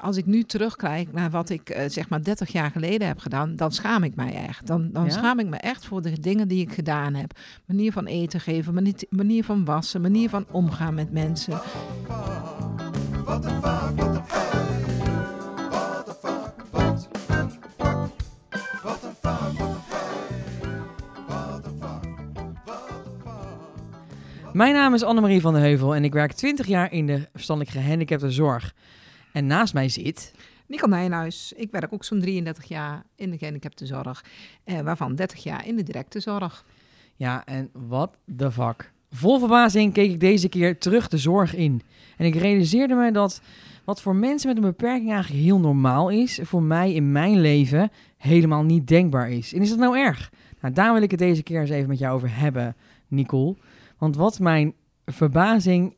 als ik nu terugkijk naar wat ik eh, zeg maar 30 jaar geleden heb gedaan, dan schaam ik mij echt. Dan, dan Ja? schaam ik me echt voor de dingen die ik gedaan heb. Manier van eten geven, manier, manier van wassen, manier van omgaan met mensen. What the fuck? Mijn naam is Annemarie van de Heuvel en ik werk 20 jaar in de verstandelijk gehandicaptenzorg. En naast mij zit... Nicole Nijenhuis, ik werk ook zo'n 33 jaar in de gehandicaptenzorg, eh, waarvan 30 jaar in de directe zorg. Ja, en wat de fuck. Vol verbazing keek ik deze keer terug de zorg in. En ik realiseerde me dat wat voor mensen met een beperking eigenlijk heel normaal is, voor mij in mijn leven helemaal niet denkbaar is. En is dat nou erg? Nou, daar wil ik het deze keer eens even met jou over hebben, Nicole. Want wat mijn verbazing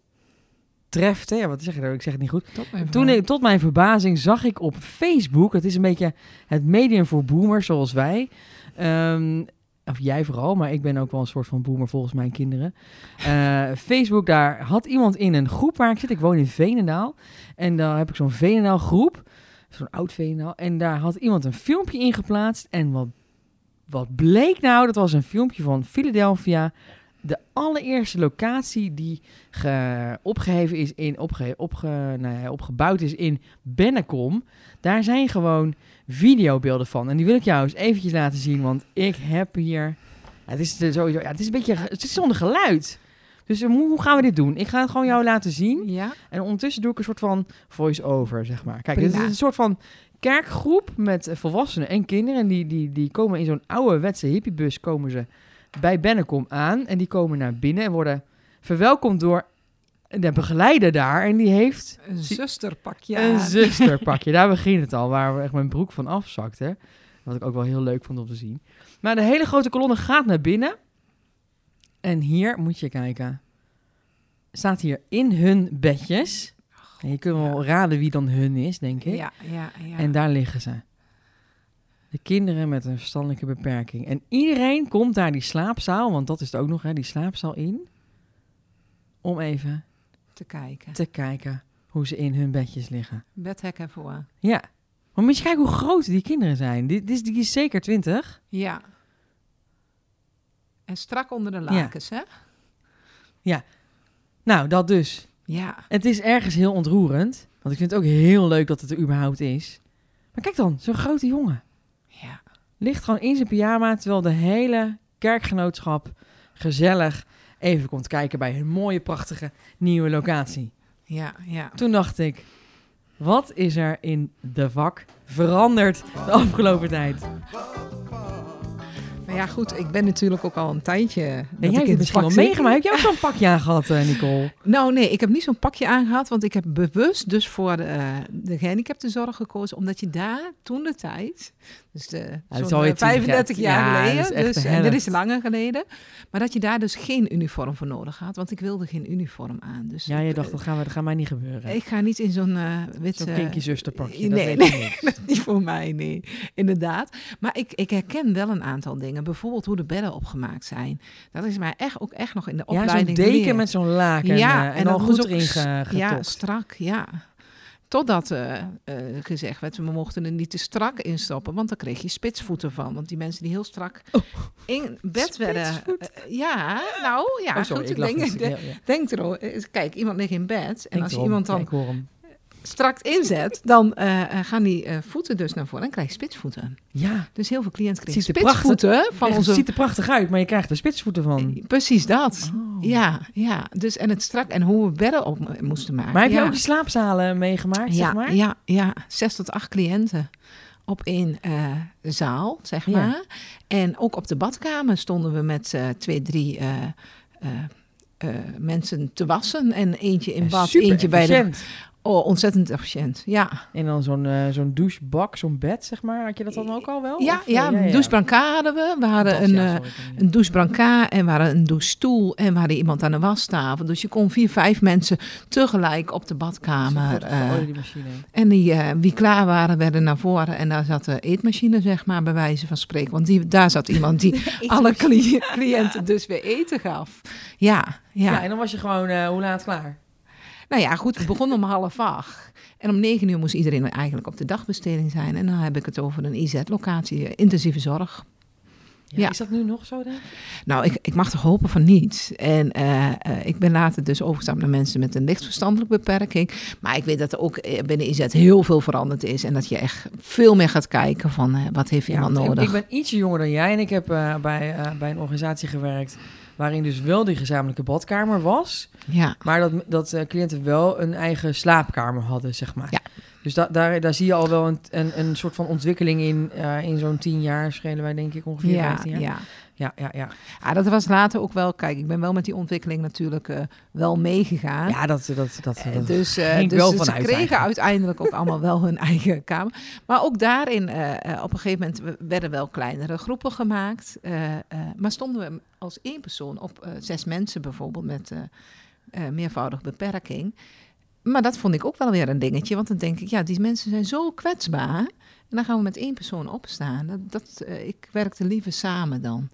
treft, hè, ja, wat zeg je nou? Ik zeg het niet goed. Tot Toen ik, tot mijn verbazing zag ik op Facebook, het is een beetje het medium voor boomers zoals wij. Ehm, of jij vooral, maar ik ben ook wel een soort van boomer volgens mijn kinderen. Eh, Facebook, daar had iemand in een groep waar ik zit. Ik woon in Veenendaal. En daar heb ik zo'n Veenendaal groep. Zo'n oud Veenendaal. En daar had iemand een filmpje in geplaatst. En wat, wat bleek nou? Dat was een filmpje van Philadelphia. De allereerste locatie die ge, opgeheven is in, opge, opge, nou ja, opgebouwd is in Bennekom. Daar zijn gewoon videobeelden van. En die wil ik jou eens eventjes laten zien, want ik heb hier... Ja, het, is sowieso, ja, het is een beetje... Het is zonder geluid. Dus eh, hoe, gaan we dit doen? Ik ga het gewoon jou laten zien. Ja, En ondertussen doe ik een soort van voice-over, zeg maar. Kijk, dit is Prima. een soort van kerkgroep met eh, volwassenen en kinderen. En die, die, die komen in zo'n ouderwetse hippiebus komen ze bij Bennekom aan. En die komen naar binnen en worden verwelkomd door de begeleider daar. En die heeft een zusterpakje een aan. zusterpakje. Daar begint het al, waar echt mijn broek van afzakte. Wat ik ook wel heel leuk vond om te zien. Maar de hele grote kolonne gaat naar binnen. En hier moet je kijken. Staat hier in hun bedjes. En je kunt wel raden wie dan hun is, denk ik. Ja, ja, ja. En daar liggen ze. De kinderen met een verstandelijke beperking. En iedereen komt daar die slaapzaal, want dat is het ook nog, hè, die slaapzaal in. Om even te kijken. te kijken hoe ze in hun bedjes liggen. Bedhek ervoor. Ja. Maar moet je kijken hoe groot die kinderen zijn. Die, die, is, die is zeker 20. Ja. En strak onder de lakens, hè? Nou, dat dus. Ja. Het is ergens heel ontroerend. Want ik vind het ook heel leuk dat het er überhaupt is. Maar kijk dan, zo'n grote jongen. Ja. Ligt gewoon in zijn pyjama, terwijl de hele kerkgenootschap gezellig even komt kijken bij een mooie, prachtige nieuwe locatie. Ja, ja. Toen dacht ik, wat is er in de vak veranderd de afgelopen tijd? Nou ja, goed, ik ben natuurlijk ook al een tijdje... Dat jij ik in het misschien wel vak meegemaakt. Heb jij ook zo'n pakje aan gehad, eh, Nicole? Nou nee, ik heb niet zo'n pakje aangehad, want ik heb bewust dus voor de, eh, de gehandicaptenzorg gekozen, omdat je daar toen de tijd, dus de, dat zo'n, is alweer eh, tien 35 jaar. jaar Ja, geleden, dat dus, en helft. is langer geleden, maar dat je daar dus geen uniform voor nodig had, want ik wilde geen uniform aan. Dus Ja, je dacht, dat, gaan we, dat gaat mij niet gebeuren. eh, ik ga niet in zo'n eh witte... Zo'n kinky zusterpakje. Nee, dat weet nee. niet. Dat is niet voor mij, nee. Inderdaad. Maar ik, ik herken wel een aantal dingen. Bijvoorbeeld hoe de bedden opgemaakt zijn. Dat is mij echt, ook echt nog in de Ja, zo'n opleiding deken met zo'n laken ja, eh, en, dat dan moest goed erin ge, Ja, strak, ja. Totdat eh, gezegd werd, we mochten er niet te strak in stoppen, want dan kreeg je spitsvoeten van. Want die mensen die heel strak in bed werden... Eh, ja, nou, ja, oh, sorry, goed, ik denk, dus. denk, Ja, ja. denk erom. Kijk, iemand ligt in bed. En Denk als erom. iemand dan. Strak inzet, dan eh, eh, gaan die eh, voeten dus naar voren en krijg je spitsvoeten. Ja, Dus heel veel cliënten kregen Ziet er prachtig- spitsvoeten van onze... het ziet er prachtig uit, maar je krijgt er spitsvoeten van. Precies dat. Oh. Ja, ja. Dus en het strak en hoe we bedden op mo- moesten maken. Maar heb je ja. ook die slaapzalen meegemaakt, ja, zeg maar? ja, ja, zes tot acht cliënten op één zaal, zeg Ja. maar. En ook op de badkamer stonden we met twee, drie mensen te wassen. En eentje in bad, super eentje bij de... Oh, ontzettend efficiënt, ja. En dan zo'n eh, zo'n douchebak, zo'n bed, zeg maar. Had je dat dan ook al wel? Ja, Of, eh, ja, douche brancard hadden we. We hadden Dat, een, ja, eh, sorry, niet. een douche brancard en we hadden een douchestoel en we hadden iemand aan de wastafel. Dus je kon vier, vijf mensen tegelijk op de badkamer. En die, wie klaar waren, werden naar voren. En daar zat de eetmachine, zeg maar, bij wijze van spreken. Want die, daar zat iemand die alle cli- cliënten dus weer eten gaf. Ja, ja. Ja. en dan was je gewoon, hoe laat klaar? Nou ja, goed, we begonnen om half acht. En om negen uur moest iedereen eigenlijk op de dagbesteding zijn. En dan heb ik het over een IZ-locatie, eh, intensieve zorg. Ja, Ja. Is dat nu nog zo, denk ik? Nou, ik, ik mag toch hopen van niet. En eh, eh, ik ben later dus overgestapt naar mensen met een licht verstandelijke beperking. Maar ik weet dat er ook eh, binnen IZ heel veel veranderd is. En dat je echt veel meer gaat kijken van wat heeft iemand nodig. Ik ben ietsje jonger dan jij en ik heb bij, bij een organisatie gewerkt waarin dus wel die gezamenlijke badkamer was, Ja, maar dat, dat cliënten wel een eigen slaapkamer hadden, zeg maar. Ja. Dus da daar, daar zie je al wel een, een, een soort van ontwikkeling in, eh, in zo'n tien jaar, schelen wij denk ik ongeveer ja, 15 jaar. ja. Ja, ja, ja. Ah, dat was later ook wel, kijk, ik ben wel met die ontwikkeling natuurlijk eh, wel meegegaan. Ja, dat, dat, dat, Eh, dat dus dus ze kregen eigenlijk. uiteindelijk ook allemaal wel hun eigen kamer. Maar ook daarin, op een gegeven moment werden wel kleinere groepen gemaakt. maar stonden we als één persoon op zes mensen bijvoorbeeld met meervoudige beperking. Maar dat vond ik ook wel weer een dingetje. Want dan denk ik, ja, die mensen zijn zo kwetsbaar. En dan gaan we met één persoon opstaan. Dat, dat, eh, ik werkte liever samen dan.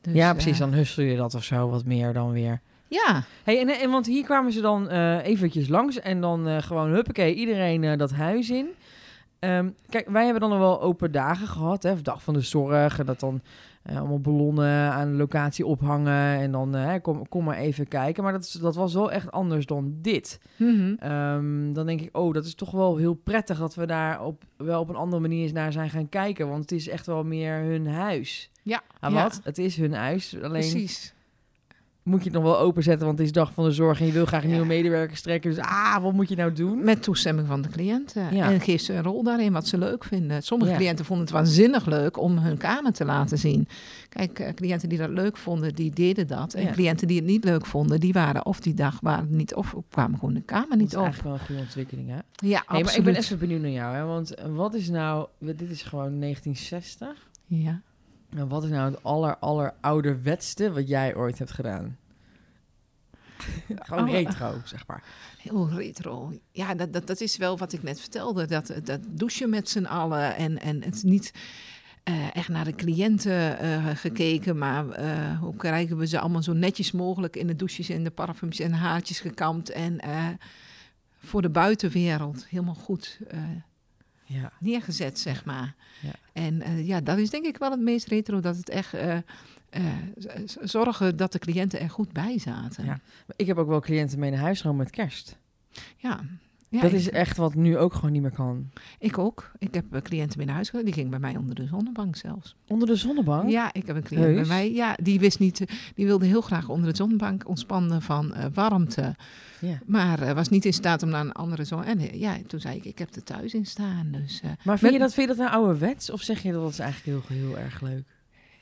Dus, ja, eh, precies. Dan hussel je dat of zo wat meer dan weer. ja, Hey, en, en want hier kwamen ze dan eh eventjes langs en dan eh, gewoon huppakee, iedereen dat huis in. Ehm, kijk, wij hebben dan nog wel open dagen gehad, hè, of dag van de zorg. En dat dan eh, allemaal ballonnen aan de locatie ophangen en dan eh, kom, kom maar even kijken. Maar dat, is, dat was wel echt anders dan dit. Mhm. Ehm, dan denk ik, oh, dat is toch wel heel prettig dat we daar op, wel op een andere manier naar zijn gaan kijken. Want het is echt wel meer hun huis. ja, Ah, ja, wat? Het is hun huis. Alleen precies. Moet je het nog wel openzetten, want het is dag van de zorg en je wil graag nieuwe medewerker trekken. Dus ah, wat moet je nou doen? Met toestemming van de cliënten. Ja. En geef ze een rol daarin wat ze leuk vinden. Sommige Ja. cliënten vonden het waanzinnig leuk om hun kamer te laten zien. Kijk, eh, cliënten die dat leuk vonden, die deden dat. En Ja. cliënten die het niet leuk vonden, die waren of die dag waren niet of kwamen gewoon de kamer Dat niet is op. eigenlijk wel een goede ontwikkeling, hè? Ja, absoluut. maar ik ben even benieuwd naar jou, hè? Want wat is nou... Dit is gewoon 1960. Ja. En wat is nou het aller, aller ouderwetste wat jij ooit hebt gedaan? gewoon Oh, retro, zeg maar. Heel retro. Ja, dat, dat, dat is wel wat ik net vertelde. Dat, dat douchen met z'n allen. En, en het niet eh, echt naar de cliënten eh, gekeken. Maar eh, hoe krijgen we ze allemaal zo netjes mogelijk in de douches en de parfums en haartjes gekamd. En voor de buitenwereld helemaal goed Ja. neergezet, zeg maar. Ja. En eh, ja, dat is denk ik wel het meest retro. Dat het echt eh, eh, zorgen dat de cliënten er goed bij zaten. Ja. Ik heb ook wel cliënten mee naar huis gewoon met kerst. ja. Ja, dat is echt wat nu ook gewoon niet meer kan. Ik ook. Ik heb eh, cliënten binnen huis gehad. Die ging bij mij onder de zonnebank zelfs. Onder de zonnebank? Ja, ik heb een cliënt Heus? bij mij. Ja, die wist niet. eh, Die wilde heel graag onder de zonnebank ontspannen van eh, warmte. Ja. Maar was niet in staat om naar een andere zon. En ja, toen zei ik, ik heb er thuis in staan. Dus Maar vind Met- je, dat, vind je dat nou ouderwets? Of zeg je dat dat is eigenlijk heel, heel erg leuk?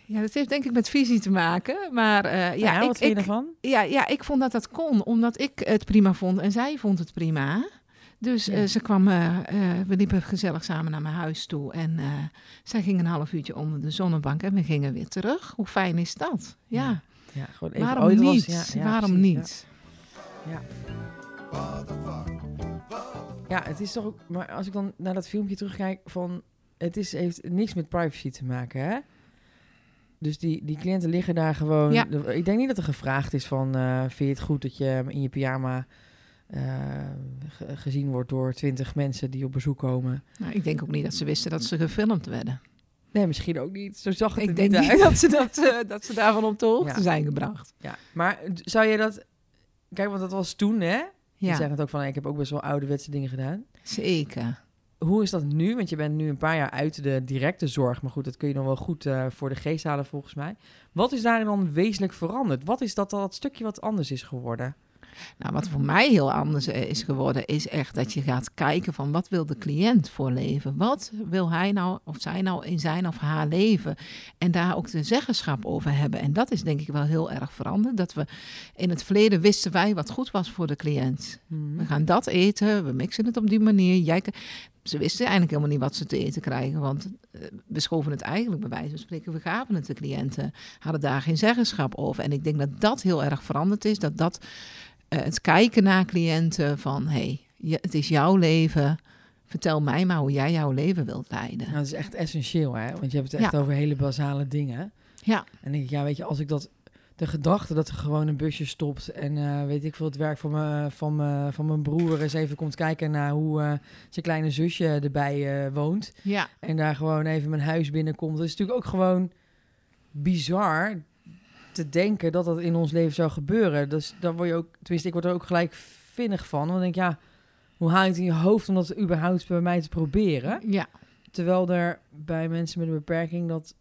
ja, dat heeft denk ik met visie te maken. Maar ja, Ja, ik, wat vind je ik, daarvan? ja, ja, ik vond dat dat kon, omdat ik het prima vond en zij vond het prima. Dus Ja. eh, ze kwam, eh, we liepen gezellig samen naar mijn huis toe. En zij ging een half uurtje onder de zonnebank en we gingen weer terug. Hoe fijn is dat? Ja, Ja, Ja, gewoon even, waarom was- niet? ja, ja, waarom precies, ja. niet? Fuck? Ja, het is toch ook... Maar als ik dan naar dat filmpje terugkijk van... Het is, heeft niks met privacy te maken, hè? Dus die, die cliënten liggen daar gewoon... Ja. Ik denk niet dat er gevraagd is van... vind je het goed dat je in je pyjama... eh, ge- gezien wordt door twintig mensen die op bezoek komen. Nou, ik denk ook niet dat ze wisten dat ze gefilmd werden. Nee, misschien ook niet. Zo zag het Ik er denk niet niet uit. dat ze, dat, eh, dat ze daarvan op de hoogte Ja. zijn gebracht. Ja, maar zou je dat... Kijk, want dat was toen, hè? Je Ja, zegt het ook van, ik heb ook best wel ouderwetse dingen gedaan. zeker. Hoe is dat nu? Want je bent nu een paar jaar uit de directe zorg. Maar goed, dat kun je nog wel goed eh, voor de geest halen volgens mij. Wat is daarin dan wezenlijk veranderd? Wat is dat, dat stukje wat anders is geworden? Nou, wat voor mij heel anders eh, is geworden, is echt dat je gaat kijken van wat wil de cliënt voor leven? Wat wil hij nou of zij nou in zijn of haar leven? En daar ook de zeggenschap over hebben. En dat is denk ik wel heel erg veranderd. Dat we in het verleden wisten wij wat goed was voor de cliënt. We gaan dat eten, we mixen het op die manier. Jij, ze wisten eigenlijk helemaal niet wat ze te eten krijgen, want eh, we schoven het eigenlijk bij wijze van spreken, we gaven het de cliënten, hadden daar geen zeggenschap over. En ik denk dat dat heel erg veranderd is, dat dat het kijken naar cliënten van, hé, hey, je- het is jouw leven, vertel mij maar hoe jij jouw leven wilt leiden. Nou, dat is echt essentieel, hè? Want je hebt het echt Ja. over hele basale dingen. Ja. En denk ik, ja, weet je, als ik dat de gedachte dat er gewoon een busje stopt en eh, weet ik veel, het werk van mijn, van, van mijn broer eens even komt kijken naar hoe eh, zijn kleine zusje erbij eh, woont. Ja, En daar gewoon even mijn huis binnenkomt. Dat is natuurlijk ook gewoon bizar te denken dat dat in ons leven zou gebeuren. Dus dan word je ook, tenminste, ik word er ook gelijk vinnig van. Want ik denk, ja, hoe haal je het in je hoofd om dat überhaupt bij mij te proberen? ja. Terwijl er bij mensen met een beperking dat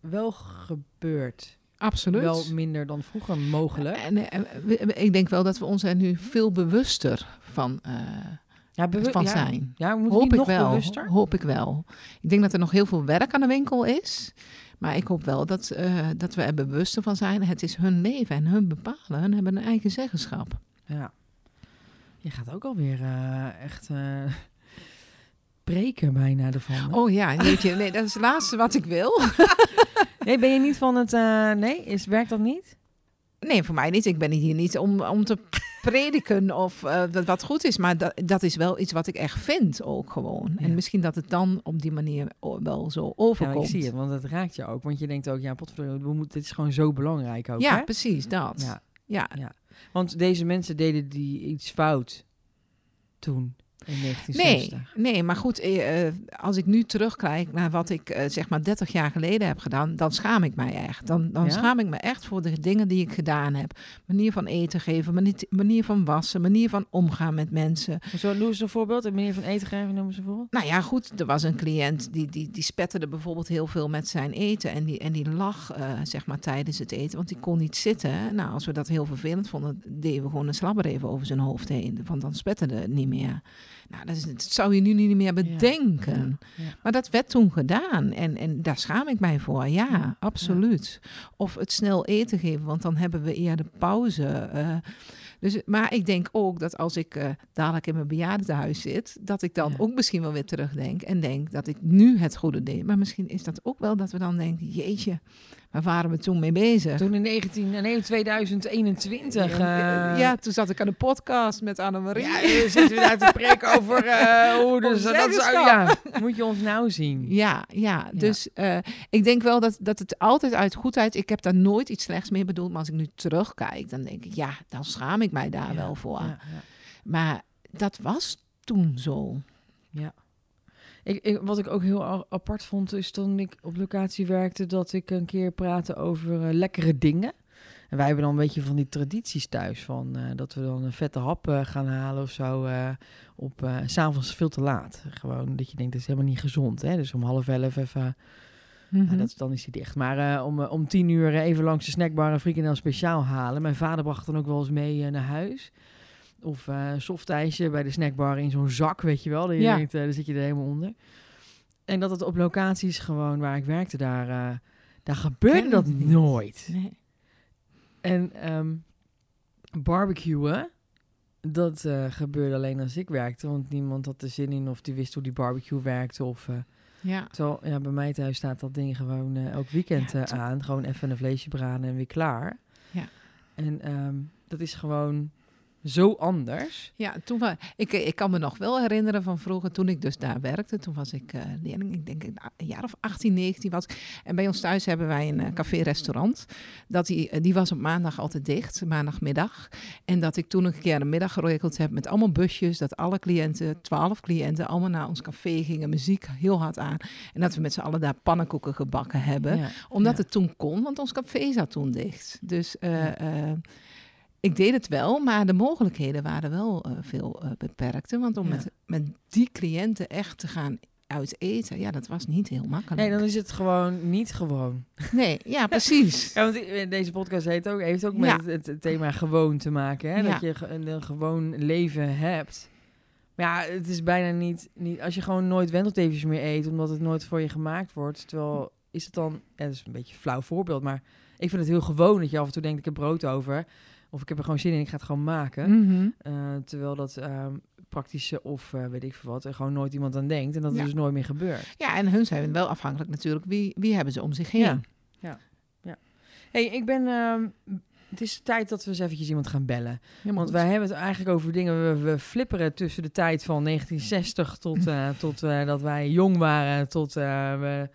wel gebeurt. absoluut. Wel minder dan vroeger mogelijk. En, eh, ik denk wel dat we ons er nu veel bewuster van, Ja, bewu- van zijn. Ja, we moeten Hoop niet ik nog wel. bewuster. Hoop ik wel. Ik denk dat er nog heel veel werk aan de winkel is. Maar ik hoop wel dat, eh, dat we er bewuster van zijn. Het is hun leven en hun bepalen. Hun hebben een eigen zeggenschap. Ja. Je gaat ook alweer eh echt eh preken bijna ervan. hè? Oh ja, weet je, nee, dat is het laatste wat ik wil. Nee, ben je niet van het... eh, nee, is, werkt dat niet? Nee, voor mij niet. Ik ben hier niet om, om te prediken of eh, wat goed is. Maar dat, dat is wel iets wat ik echt vind ook gewoon. Ja. En misschien dat het dan op die manier wel zo Ja, overkomt. ik zie het, want het raakt je ook. Want je denkt ook, ja, potverdorie, we moeten, dit is gewoon zo belangrijk ook, Ja, hè? precies, dat. Ja, Ja. want deze mensen deden die iets fout toen, in 1960. Nee, nee, maar goed, eh, eh, als ik nu terugkijk naar wat ik eh, zeg maar 30 jaar geleden heb gedaan, dan schaam ik mij echt. Dan, dan Ja? schaam ik me echt voor de dingen die ik gedaan heb. Manier van eten geven, manier, manier van wassen, manier van omgaan met mensen. Zo, noem eens een voorbeeld. Een manier van eten geven, noem eens een voorbeeld. Nou ja, goed, er was een cliënt die, die, die spetterde bijvoorbeeld heel veel met zijn eten. En die, en die lag, zeg maar, tijdens het eten, want die kon niet zitten. Nou, als we dat heel vervelend vonden, deden we gewoon een slabber even over zijn hoofd heen. Want dan spetterde het niet meer. Nou, dat, is, dat zou je nu niet meer bedenken. Ja, ja. Maar dat werd toen gedaan. En, en daar schaam ik mij voor. Ja, absoluut. Of het snel eten geven, want dan hebben we eerder pauze. eh. dus, maar ik denk ook dat als ik eh, dadelijk in mijn bejaardentehuis zit, dat ik dan ook misschien wel weer terugdenk en denk dat ik nu het goede deed. Maar misschien is dat ook wel dat we dan denken, jeetje, waar waren we toen mee bezig? Toen in 19, nee, 2021. ja, eh, ja, toen zat ik aan de podcast met Annemarie. Ja, we zitten daar te preken over eh, hoe dus dat zou, ja, moet je ons nou zien. Ja, ja. dus eh, ik denk wel dat, dat het altijd uit goedheid... Ik heb daar nooit iets slechts mee bedoeld. Maar als ik nu terugkijk, dan denk ik... Ja, dan schaam ik mij daar Ja, wel voor. Ja, ja. Maar dat was toen zo. Ik, ik, wat ik ook heel apart vond, is toen ik op locatie werkte, dat ik een keer praatte over eh, lekkere dingen. En wij hebben dan een beetje van die tradities thuis, van eh, dat we dan een vette hap eh, gaan halen of zo, eh, op s s'avonds veel te laat. Gewoon dat je denkt, dat is helemaal niet gezond. Hè? Dus om half elf even, Mhm. nou, dat, is- dan is die dicht. Maar om, om tien uur even langs de snackbar een frikandel speciaal halen. Mijn vader bracht dan ook wel eens mee naar huis. Of eh softijsje bij de snackbar in zo'n zak, weet je wel. Je Ja. denkt, eh, daar zit je er helemaal onder. En dat het op locaties gewoon waar ik werkte, daar, eh, daar gebeurde Ken dat niet. nooit. Nee. En ehm barbecuen, dat gebeurde alleen als ik werkte. Want niemand had er zin in of die wist hoe die barbecue werkte. Of, Ja. terwijl ja, bij mij thuis staat dat ding gewoon elk weekend Ja, aan. Gewoon even een vleesje braden en weer klaar. Ja. En ehm, dat is gewoon zo anders. Ja, toen was, ik, ik kan me nog wel herinneren van vroeger, toen ik dus daar werkte. Toen was ik eh, leerling, ik denk ik een jaar of 18, 19 was. En bij ons thuis hebben wij een eh, café-restaurant. Dat die, eh, die was op maandag altijd dicht, maandagmiddag. En dat ik toen een keer een middag geregeld heb met allemaal busjes. Dat alle cliënten, 12 cliënten, allemaal naar ons café gingen. Muziek heel hard aan. En dat we met z'n allen daar pannenkoeken gebakken hebben Ja. omdat Ja. het toen kon, want ons café zat toen dicht. Dus ik deed het wel, maar de mogelijkheden waren wel eh, veel eh, beperkter. Want om Ja. met, met die cliënten echt te gaan uit eten, ja, dat was niet heel makkelijk. Nee, dan is het gewoon niet gewoon. Nee, ja, precies. Ja, want i- deze podcast heet ook, heeft ook Ja. met het, het thema gewoon te maken. Hè? Dat je een, een gewoon leven hebt. Maar ja, het is bijna niet, niet... Als je gewoon nooit wenteltevens meer eet, omdat het nooit voor je gemaakt wordt. Terwijl, is het dan... Ja, dat is een beetje een flauw voorbeeld, maar ik vind het heel gewoon dat je af en toe denkt, ik heb brood over. Of ik heb er gewoon zin in, ik ga het gewoon maken. Mhm. Eh, terwijl dat ehm, praktische of eh, weet ik veel wat, er gewoon nooit iemand aan denkt. En dat Ja. dus nooit meer gebeurt. Ja, en hun zijn wel afhankelijk natuurlijk. Wie, wie hebben ze om zich heen? Ja. hey, ik ben... ehm, het is tijd dat we eens eventjes iemand gaan bellen. Ja, Want wij hebben het eigenlijk over dingen. We, we flipperen tussen de tijd van 1960 tot, eh, tot dat wij jong waren. Tot, we,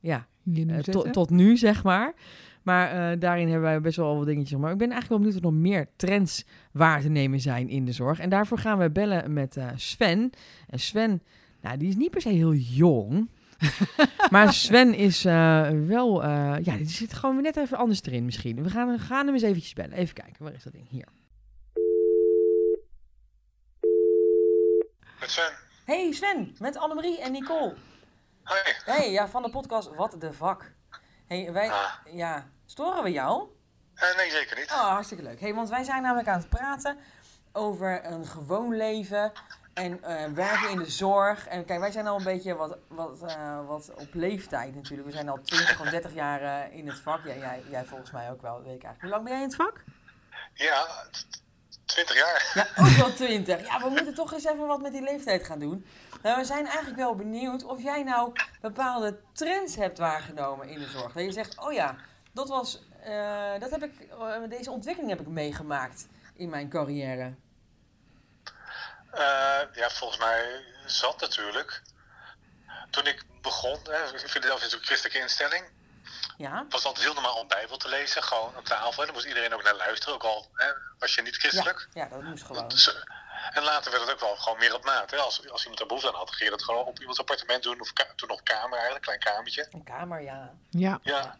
ja, nu tot nu, zeg maar. Maar eh, daarin hebben wij best wel wat dingetjes. Maar ik ben eigenlijk wel benieuwd of er nog meer trends waar te nemen zijn in de zorg. En daarvoor gaan we bellen met eh, Sven. En Sven, nou, die is niet per se heel jong. maar Sven is eh, wel, eh, ja, die zit gewoon weer net even anders erin misschien. We gaan, gaan hem eens eventjes bellen. Even kijken, waar is dat ding? Hier. Met Sven. Hey Sven, met Annemarie en Nicole. Hoi. Hey, ja, van de podcast Wat de Vak. Hey, wij, Ah. ja, storen we jou? Eh, nee, zeker niet. Oh, hartstikke leuk. Hey, want wij zijn namelijk aan het praten over een gewoon leven en eh, werken in de zorg. En kijk, wij zijn al een beetje wat, wat, eh, wat op leeftijd natuurlijk. We zijn al 20 of 30 jaar in het vak. Ja, jij, jij volgens mij ook wel, weet ik eigenlijk. Hoe lang ben jij in het vak? Ja, 20 jaar. Ja, ook wel 20. Ja, we moeten toch eens even wat met die leeftijd gaan doen. Nou, we zijn eigenlijk wel benieuwd of jij nou bepaalde trends hebt waargenomen in de zorg. Dat je zegt, oh ja, dat was, eh, dat heb ik, eh, deze ontwikkeling heb ik meegemaakt in mijn carrière. Eh, ja, volgens mij zat natuurlijk. Toen ik begon, hè, Philadelphia is natuurlijk een christelijke instelling. Ja? was het altijd heel normaal om Bijbel te lezen, gewoon op tafel. En daar moest iedereen ook naar luisteren, ook al hè, was je niet christelijk. Ja, dat moest gewoon. Dus, eh, en later werd het ook wel gewoon meer op maat. Hè. Als, als iemand er behoefte aan had, ging je dat gewoon op iemands appartement doen. Of toen nog kamer eigenlijk, klein kamertje. Een kamer, ja. Ja. Ja,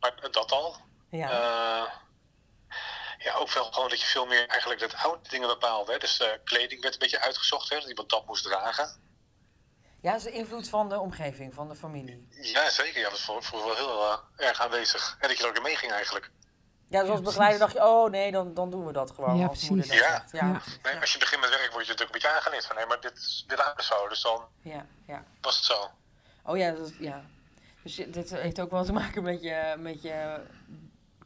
maar dat al. Ja, Eh, ja, ook wel gewoon dat je veel meer eigenlijk dat oude dingen bepaalde. Hè. Dus eh, kleding werd een beetje uitgezocht, hè, dat iemand dat moest dragen. Ja dat is de invloed van de omgeving, van de familie. Ja, zeker. Ja, dat was voor, voor wel heel eh, erg aanwezig. En dat je er ook in meeging eigenlijk. Ja, dus als Ja, begeleider dacht je, oh nee, dan, dan doen we dat gewoon. Ja, als dat precies. Ja, Ja. Nee. Als je begint met werk word je natuurlijk een beetje aangeleerd van... nee, maar dit is dit is zo, dus dan ja, ja. was het zo. Oh ja, dat, is- ja. Dus dit heeft ook wel te maken met je, met je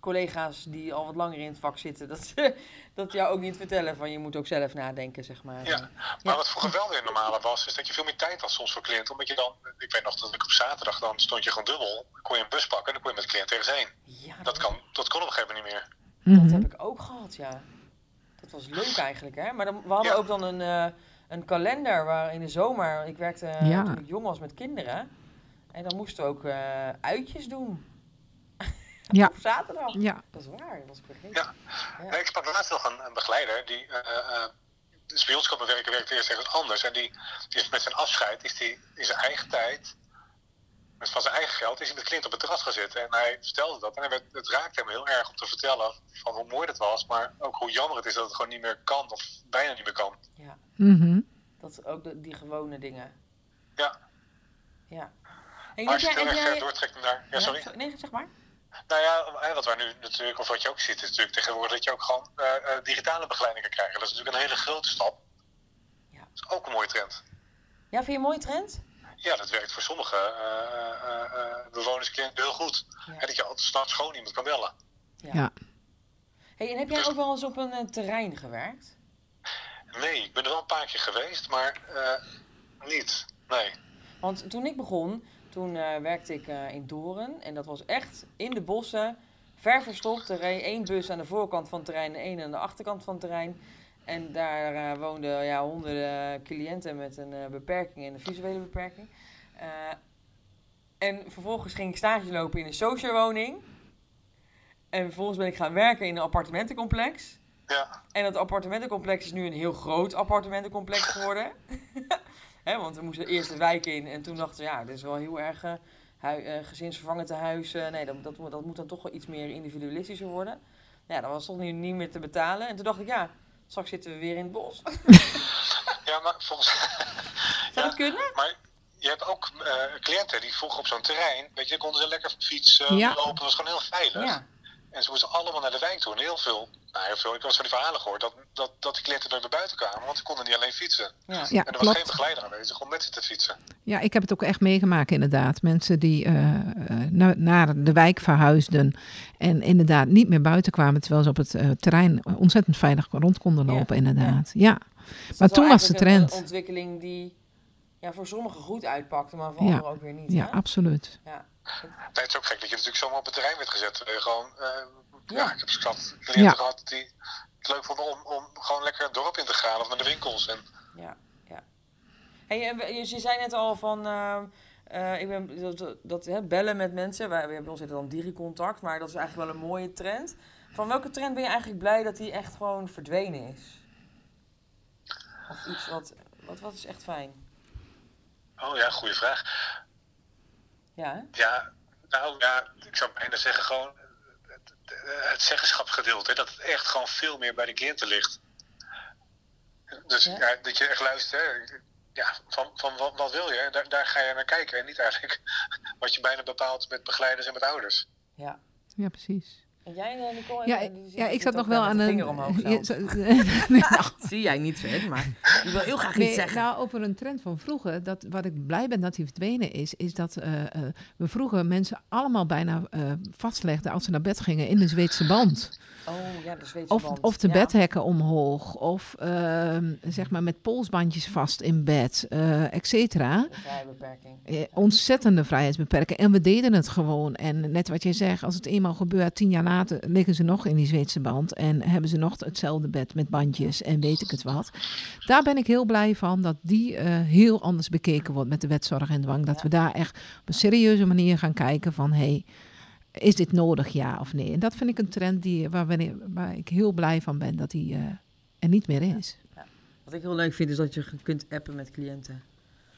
collega's die al wat langer in het vak zitten. Dat ze dat jou ook niet vertellen van je moet ook zelf nadenken, zeg maar. Ja. Maar wat vroeger wel weer normaler was, is dat je veel meer tijd had soms voor cliënten. Omdat je dan, ik weet nog dat ik op zaterdag, dan stond je gewoon dubbel. kon je een bus pakken en dan kon je met de cliënt ergens heen. Ja, Dat, kan, dat kon op een gegeven moment niet meer. Dat Mhm. heb ik ook gehad, ja. Dat was leuk eigenlijk, hè. Maar dan, we hadden Ja. ook dan een, eh, een kalender waar in de zomer... Ik werkte Ja. toen ik jong was met kinderen. En dan moesten we ook eh, uitjes doen. Ja. Op zaterdag. Ja. Dat is waar, dat was ik vergeten. Ja. Ja. Nee, ik sprak laatst nog een, een begeleider die eh uh, dus bij ons kwam werken, werkte eerst ergens anders. En die, die is met zijn afscheid, is die in zijn eigen tijd, met van zijn eigen geld, is hij met cliënt op het terras gezet. En hij vertelde dat. En hij werd, het raakte hem heel erg om te vertellen van hoe mooi dat was. Maar ook hoe jammer het is dat het gewoon niet meer kan, of bijna niet meer kan. Ja, Mhm. dat ook de, die gewone dingen. Ja. Ja. Hey, Maar als je het jij- heel erg jij- ver doortrekt naar... Ja, sorry. Nee, zeg maar. Nou ja, hè, wat wij nu natuurlijk, of wat je ook ziet, is natuurlijk tegenwoordig dat je ook gewoon eh, eh, digitale begeleiding kan krijgen. Dat is natuurlijk een hele grote stap. Ja. Dat is ook een mooie trend. Ja, vind je een mooie trend? Ja, dat werkt voor sommige eh, eh, eh, bewoners cliënten heel goed. Ja. En dat je altijd s'nachts gewoon iemand kan bellen. Ja. Hey, en heb jij ook wel eens op een terrein gewerkt? Nee, ik ben er wel een paar keer geweest, maar eh, niet. Nee. Want toen ik begon, toen eh, werkte ik eh, in Doren. En dat was echt in de bossen, ver verstopt. Er reed één bus aan de voorkant van het terrein en één aan de achterkant van het terrein. En daar eh, woonden ja, honderden cliënten met een beperking en een visuele beperking. En vervolgens ging ik stage lopen in een socialwoning. En vervolgens ben ik gaan werken in een appartementencomplex. Ja, En dat appartementencomplex is nu een heel groot appartementencomplex geworden. Hè, want we moesten eerst de wijk in en toen dachten we, ja, dit is wel heel erg eh, hui- eh, gezinsvervangend eh, nee, dat, dat, moet- dat moet dan toch wel iets meer individualistischer worden. Ja, dat was toch niet, niet meer te betalen. En toen dacht ik, ja, straks zitten we weer in het bos. ja maar volgens. Zou dat kunnen? Maar je hebt ook eh, cliënten die vroeger op zo'n terrein, weet je, dan konden ze lekker fietsen, Ja. lopen, dat was gewoon heel veilig. Ja, En ze moesten allemaal naar de wijk toe. En heel veel, nou heel veel, ik was van die verhalen gehoord, dat, dat, dat die cliënten nooit meer buiten kwamen, want ze konden niet alleen fietsen. ja. Ja, en er was geen begeleider aanwezig om met ze te fietsen. Ja, ik heb het ook echt meegemaakt inderdaad. Mensen die eh, eh, naar, naar de wijk verhuisden en inderdaad niet meer buiten kwamen, terwijl ze op het eh, terrein ontzettend veilig rond konden Ja, lopen inderdaad. Ja, Dus Maar toen was de trend. Een ontwikkeling die ja, voor sommigen goed uitpakte, maar voor Ja. anderen ook weer niet. ja, hè? absoluut. Ja. Nee, het is ook gek dat je natuurlijk zomaar op het terrein werd gezet. Gewoon, eh, ja. Ja. ik heb zat cliënten Ja. gehad die het leuk vonden om, om gewoon lekker het dorp in te gaan of naar de winkels. En, Ja, ja. Hey, je, je zei net al van, eh, Eh, ik ben, dat, dat hè, bellen met mensen, wij, we hebben ons dan diricontact, maar dat is eigenlijk wel een mooie trend. Van welke trend ben je eigenlijk blij dat die echt gewoon verdwenen is? Of iets wat, wat, wat is echt fijn? Oh ja, goede vraag. Ja, hè? Ja, nou ja, ik zou bijna zeggen gewoon het, het zeggenschapsgedeelte. Dat het echt gewoon veel meer bij de cliënten ligt. Dus Ja. ja. dat je echt luistert, hè. ja, van, van wat, wat wil je? Daar, daar ga je naar kijken. En niet eigenlijk wat je bijna bepaalt met begeleiders en met ouders. ja. Ja, precies. En jij, eh, Nicole? Ja, ik zat nog wel aan de een... vinger omhoog zo- Nou, Zie jij niet, Sven, maar je wil heel graag Nee, iets zeggen. nou, over een trend van vroeger, dat, wat ik blij ben dat die verdwenen is, is dat eh, eh, we vroeger mensen allemaal bijna eh, vastlegden als ze naar bed gingen in de Zweedse band. Oh ja, Of, band. of de Ja. bedhekken omhoog, of ehm, zeg maar met polsbandjes vast in bed, eh et cetera. De vrijbeperking. Eh, ontzettende vrijheidsbeperking. En we deden het gewoon. En net wat je zegt, als het eenmaal gebeurt, tien jaar later liggen ze nog in die Zweedse band. En hebben ze nog hetzelfde bed met bandjes en weet ik het wat. Daar ben ik heel blij van dat die eh, heel anders bekeken wordt met de wetzorg en dwang. Dat Ja. we daar echt op een serieuze manier gaan kijken van... Hey, is dit nodig, ja of nee? En dat vind ik een trend die, waar, we- waar ik heel blij van ben dat die eh, er niet meer is. Wat ik heel leuk vind is dat je kunt appen met cliënten.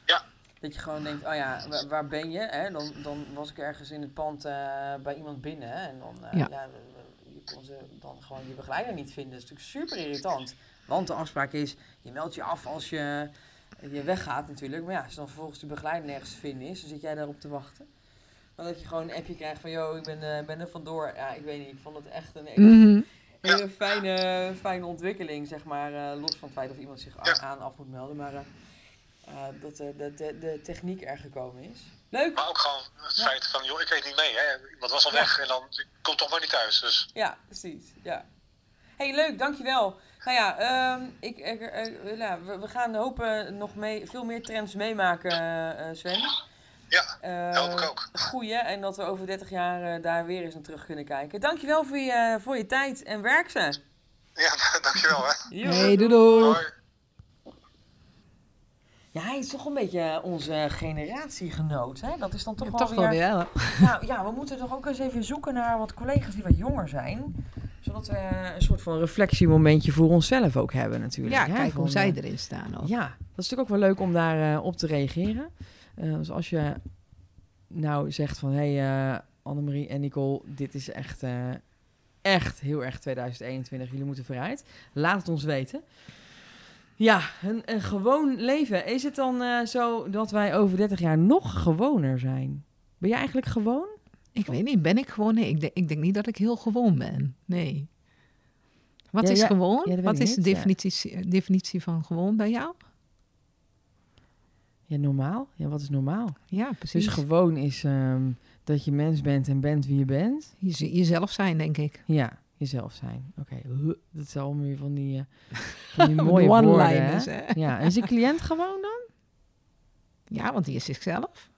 Ja. Dat je gewoon denkt, oh ja, wa- waar ben je? Hè? Dan, dan was ik ergens in het pand eh, bij iemand binnen. hè, En dan, eh, Ja. ja. je kon ze dan gewoon je begeleider niet vinden. Dat is natuurlijk super irritant. Want de afspraak is, je meldt je af als je, je weggaat natuurlijk. Maar ja, als dan vervolgens de begeleider nergens te vinden is, dan zit jij daarop te wachten. Maar dat je gewoon een appje krijgt van, yo, ik ben, eh, ben er vandoor. Ja, ik weet niet, ik vond het echt een Mhm. hele fijne, fijne ontwikkeling, zeg maar. eh, los van het feit of iemand zich Ja. aan af moet melden. Maar eh, eh, dat eh, de, de, de techniek er gekomen is. Leuk! Maar ook gewoon het Ja. feit van, joh, ik weet niet mee. Hè. Iemand was al Ja. weg en dan ik kom toch maar niet thuis. Dus Ja, precies. Ja. hey, leuk, dankjewel. Nou ja, ehm, ik, ik, eh, ja, we, we gaan hopen nog mee, veel meer trends meemaken, Sven. Ja, Eh, hoop ik ook. Goeie, en dat we over 30 jaar eh, daar weer eens naar terug kunnen kijken. Dankjewel voor je, voor je tijd en werk ze. Ja, dankjewel hè. Hey, doei doei. Hoi. Ja, hij is toch een beetje onze generatiegenoot. Hè? Dat is dan toch Ja, wel toch weer... wel weer. Nou ja, we moeten toch ook eens even zoeken naar wat collega's die wat jonger zijn. Zodat we een soort van reflectiemomentje voor onszelf ook hebben natuurlijk. Ja, hè? kijk hoe zij eh, erin staan ook. Ja, dat is natuurlijk ook wel leuk om daar eh, op te reageren. Eh, dus als je nou zegt van... Hé hey, eh, Annemarie en Nicole, dit is echt, eh, echt heel erg 2021. Jullie moeten vooruit. Laat het ons weten. Ja, een, een gewoon leven. Is het dan zo dat wij over 30 jaar nog gewoner zijn? Ben jij eigenlijk gewoon? Ik weet niet, ben ik gewoon? Nee, ik denk, ik denk niet dat ik heel gewoon ben. Nee. Wat Ja, is ja, gewoon? ja, Wat is de definitie, definitie van gewoon bij jou? Ja, normaal. Ja, wat is normaal? Ja, precies. Dus gewoon is ehm, dat je mens bent en bent wie je bent. Je- jezelf zijn, denk ik. Ja, jezelf zijn. Oké, dat is allemaal weer van die, eh, van die mooie woorden. Hè? Ja, en is een cliënt gewoon dan? Ja, want die is zichzelf.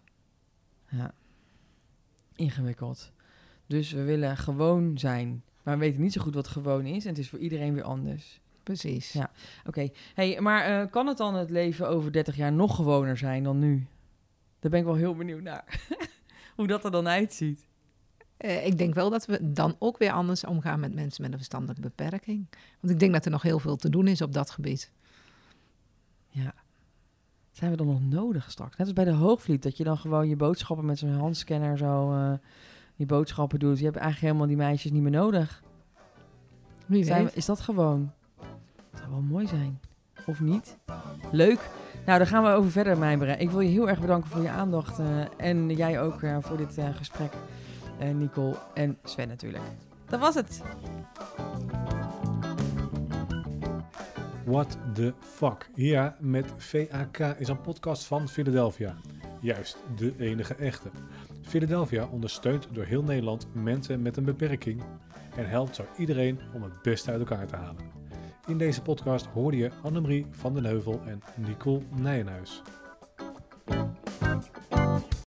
Ja, ingewikkeld. Dus we willen gewoon zijn. Maar we weten niet zo goed wat gewoon is. En het is voor iedereen weer anders. Precies. Ja. Oké, hey, maar eh, kan het dan het leven over 30 jaar nog gewoner zijn dan nu? Daar ben ik wel heel benieuwd naar. Hoe dat er dan uitziet. Eh, ik denk wel dat we dan ook weer anders omgaan met mensen met een verstandelijke beperking. Want ik denk dat er nog heel veel te doen is op dat gebied. Ja. Zijn we dan nog nodig straks? Net als bij de Hoogvliet, dat je dan gewoon je boodschappen met zo'n handscanner zo eh je boodschappen doet. Je hebt eigenlijk helemaal die meisjes niet meer nodig. Wie Zijn weet. we- is dat gewoon? Dat zou wel mooi zijn. Of niet? Leuk. Nou, daar gaan we over verder mijmeren. Ik wil je heel erg bedanken voor je aandacht. eh, en jij ook eh, voor dit eh, gesprek. Nicole en Sven natuurlijk. Dat was het. What the fuck? Ja, met VAK is een podcast van Philadelphia. Juist, de enige echte. Philadelphia ondersteunt door heel Nederland mensen met een beperking en helpt zo iedereen om het beste uit elkaar te halen. In deze podcast hoorde je Annemarie van den Heuvel en Nicole Nijenhuis.